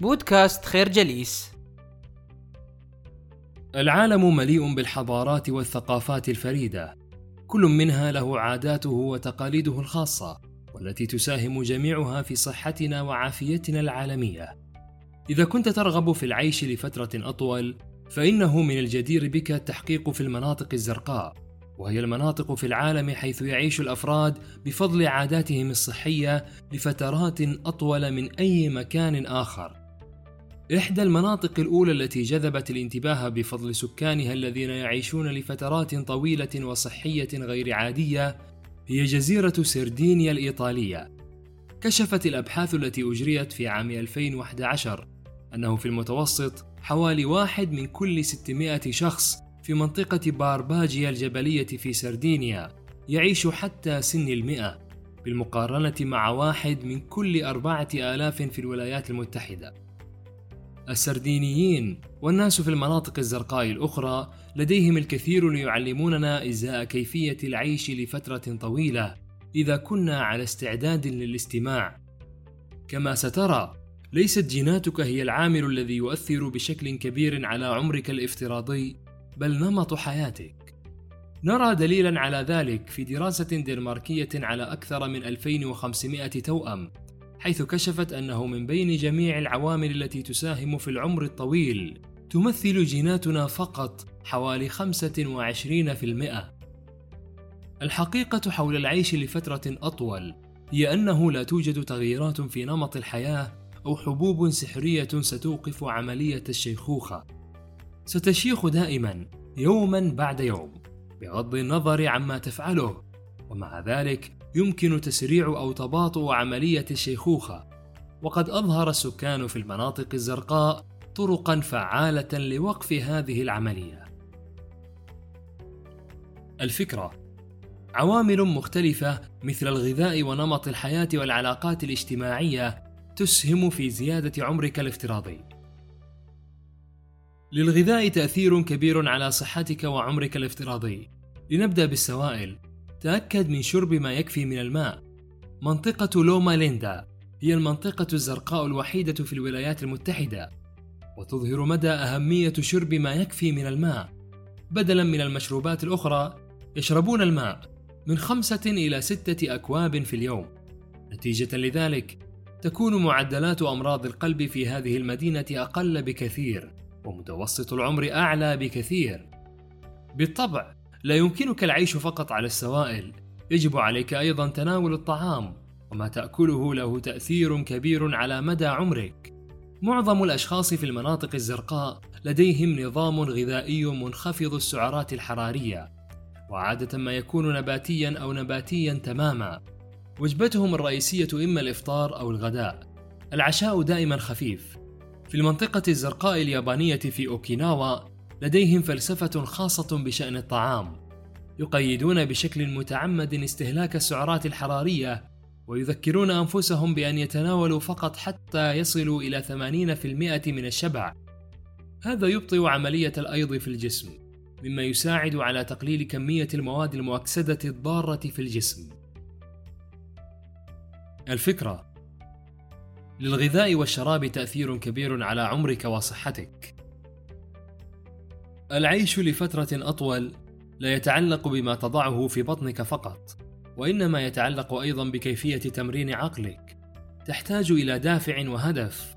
بودكاست خير جليس. العالم مليء بالحضارات والثقافات الفريدة. كل منها له عاداته وتقاليده الخاصة والتي تساهم جميعها في صحتنا وعافيتنا العالمية. إذا كنت ترغب في العيش لفترة أطول فإنه من الجدير بك التحقيق في المناطق الزرقاء وهي المناطق في العالم حيث يعيش الأفراد بفضل عاداتهم الصحية لفترات أطول من أي مكان آخر. إحدى المناطق الأولى التي جذبت الانتباه بفضل سكانها الذين يعيشون لفترات طويلة وصحية غير عادية هي جزيرة سردينيا الإيطالية. كشفت الأبحاث التي أجريت في عام 2011 أنه في المتوسط حوالي واحد من كل 600 شخص في منطقة بارباجيا الجبلية في سردينيا يعيش حتى سن المئة بالمقارنة مع واحد من كل أربعة آلاف في الولايات المتحدة. السردينيين والناس في المناطق الزرقاء الأخرى لديهم الكثير ليعلموننا إزاء كيفية العيش لفترة طويلة إذا كنا على استعداد للاستماع. كما سترى ليست جيناتك هي العامل الذي يؤثر بشكل كبير على عمرك الافتراضي بل نمط حياتك. نرى دليلا على ذلك في دراسة دنماركية على أكثر من 2500 توأم. حيث كشفت أنه من بين جميع العوامل التي تساهم في العمر الطويل تمثل جيناتنا فقط حوالي 25% الحقيقة حول العيش لفترة أطول هي أنه لا توجد تغييرات في نمط الحياة أو حبوب سحرية ستوقف عملية الشيخوخة. ستشيخ دائما يوما بعد يوم بغض النظر عما تفعله. ومع ذلك يمكن تسريع أو تباطؤ عملية الشيخوخه وقد أظهر السكان في المناطق الزرقاء طرقا فعالة لوقف هذه العملية الفكرة عوامل مختلفة مثل الغذاء ونمط الحياة والعلاقات الاجتماعية تسهم في زيادة عمرك الافتراضي للغذاء تأثير كبير على صحتك وعمرك الافتراضي. لنبدأ بالسوائل. تأكد من شرب ما يكفي من الماء. منطقة لوما ليندا هي المنطقة الزرقاء الوحيدة في الولايات المتحدة، وتظهر مدى أهمية شرب ما يكفي من الماء. بدلا من المشروبات الأخرى، يشربون الماء من خمسة إلى ستة أكواب في اليوم. نتيجة لذلك، تكون معدلات أمراض القلب في هذه المدينة أقل بكثير ومتوسط العمر أعلى بكثير. بالطبع، لا يمكنك العيش فقط على السوائل، يجب عليك أيضا تناول الطعام، وما تأكله له تأثير كبير على مدى عمرك. معظم الأشخاص في المناطق الزرقاء لديهم نظام غذائي منخفض السعرات الحرارية، وعادة ما يكون نباتيا أو نباتيا تماما. وجبتهم الرئيسية إما الإفطار أو الغداء. العشاء دائما خفيف، في المنطقة الزرقاء اليابانية في أوكيناوا لديهم فلسفة خاصة بشأن الطعام يقيدون بشكل متعمد استهلاك السعرات الحرارية ويذكرون أنفسهم بأن يتناولوا فقط حتى يصلوا إلى 80% من الشبع هذا يبطئ عملية الأيض في الجسم مما يساعد على تقليل كمية المواد المؤكسدة الضارة في الجسم الفكرة للغذاء والشراب تأثير كبير على عمرك وصحتك. العيش لفترة أطول لا يتعلق بما تضعه في بطنك فقط، وإنما يتعلق أيضا بكيفية تمرين عقلك. تحتاج إلى دافع وهدف.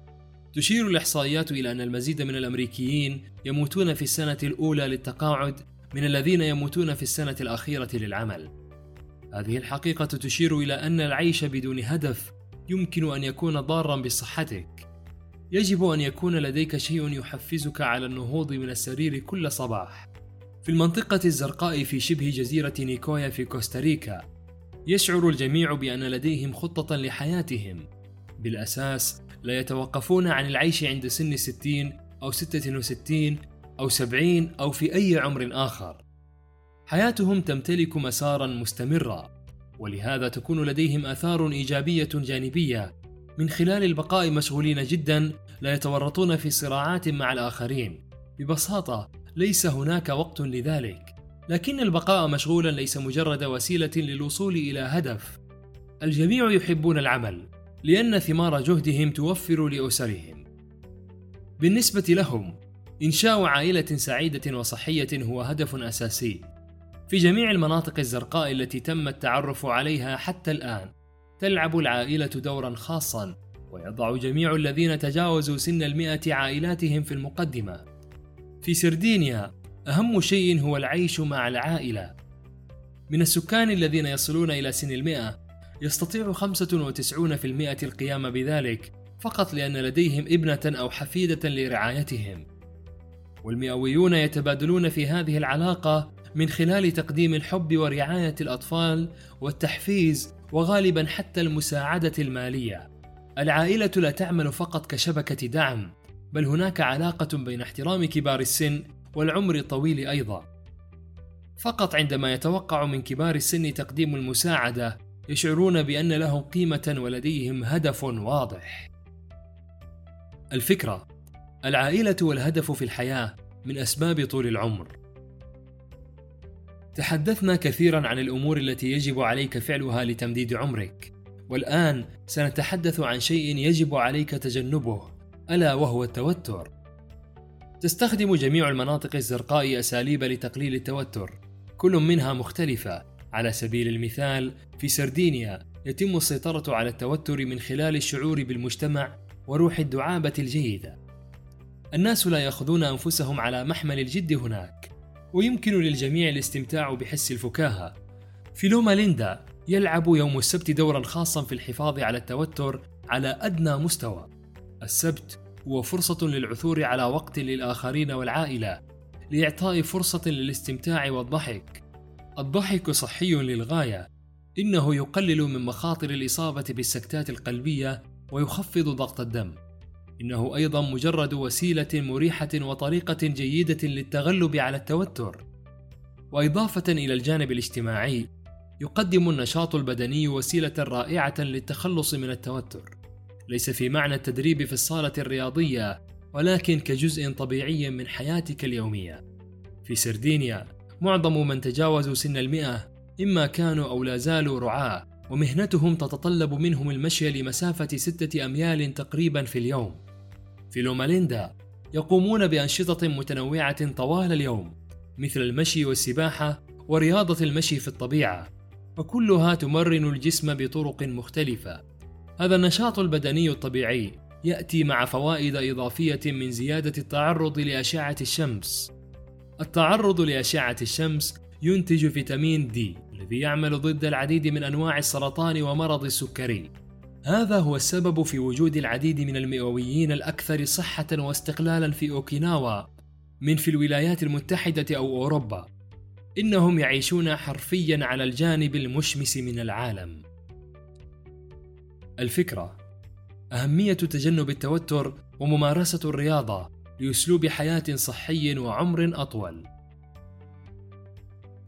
تشير الإحصائيات إلى أن المزيد من الأمريكيين يموتون في السنة الأولى للتقاعد من الذين يموتون في السنة الأخيرة للعمل. هذه الحقيقة تشير إلى أن العيش بدون هدف يمكن أن يكون ضارا بصحتك يجب أن يكون لديك شيء يحفزك على النهوض من السرير كل صباح. في المنطقة الزرقاء في شبه جزيرة نيكويا في كوستاريكا يشعر الجميع بأن لديهم خطة لحياتهم. بالأساس لا يتوقفون عن العيش عند سن الستين أو ستة وستين أو سبعين أو في أي عمر آخر. حياتهم تمتلك مسارا مستمرا ولهذا تكون لديهم آثار إيجابية جانبية من خلال البقاء مشغولين جدا لا يتورطون في صراعات مع الآخرين. ببساطة ليس هناك وقت لذلك. لكن البقاء مشغولا ليس مجرد وسيلة للوصول إلى هدف. الجميع يحبون العمل لأن ثمار جهدهم توفر لأسرهم. بالنسبة لهم إنشاء عائلة سعيدة وصحية هو هدف أساسي. في جميع المناطق الزرقاء التي تم التعرف عليها حتى الآن تلعب العائلة دورا خاصا ويضع جميع الذين تجاوزوا سن المئة عائلاتهم في المقدمة. في سردينيا أهم شيء هو العيش مع العائلة. من السكان الذين يصلون إلى سن المئة يستطيع 95% القيام بذلك فقط لأن لديهم ابنة أو حفيدة لرعايتهم. والمئويون يتبادلون في هذه العلاقة من خلال تقديم الحب ورعاية الأطفال والتحفيز وغالبا حتى المساعدة المالية. العائلة لا تعمل فقط كشبكة دعم، بل هناك علاقة بين احترام كبار السن والعمر الطويل أيضا. فقط عندما يتوقع من كبار السن تقديم المساعدة يشعرون بأن لهم قيمة ولديهم هدف واضح. الفكرة العائلة والهدف في الحياة من أسباب طول العمر. تحدثنا كثيرا عن الأمور التي يجب عليك فعلها لتمديد عمرك، والآن سنتحدث عن شيء يجب عليك تجنبه، ألا وهو التوتر. تستخدم جميع المناطق الزرقاء أساليب لتقليل التوتر، كل منها مختلفة. على سبيل المثال، في سردينيا يتم السيطرة على التوتر من خلال الشعور بالمجتمع وروح الدعابة الجيدة. الناس لا يأخذون أنفسهم على محمل الجد هناك ويمكن للجميع الاستمتاع بحس الفكاهة. في لوما ليندا يلعب يوم السبت دورا خاصا في الحفاظ على التوتر على أدنى مستوى. السبت هو فرصة للعثور على وقت للآخرين والعائلة لإعطاء فرصة للاستمتاع والضحك. الضحك صحي للغاية إنه يقلل من مخاطر الإصابة بالسكتات القلبية ويخفض ضغط الدم. إنه أيضا مجرد وسيلة مريحة وطريقة جيدة للتغلب على التوتر. وإضافة إلى الجانب الاجتماعي، يقدم النشاط البدني وسيلة رائعة للتخلص من التوتر. ليس في معنى التدريب في الصالة الرياضية، ولكن كجزء طبيعي من حياتك اليومية. في سردينيا، معظم من تجاوزوا سن المئة إما كانوا أو لا زالوا رعاة، ومهنتهم تتطلب منهم المشي لمسافة ستة أميال تقريبا في اليوم. في لوماليندا يقومون بأنشطة متنوعة طوال اليوم مثل المشي والسباحة ورياضة المشي في الطبيعة وكلها تمرن الجسم بطرق مختلفة. هذا النشاط البدني الطبيعي يأتي مع فوائد إضافية من زيادة التعرض لأشعة الشمس. التعرض لأشعة الشمس ينتج فيتامين دي الذي يعمل ضد العديد من أنواع السرطان ومرض السكري هذا هو السبب في وجود العديد من المئويين الأكثر صحة واستقلالا في أوكيناوا من في الولايات المتحدة أو أوروبا. إنهم يعيشون حرفيا على الجانب المشمس من العالم. الفكرة أهمية تجنب التوتر وممارسة الرياضة لأسلوب حياة صحي وعمر أطول.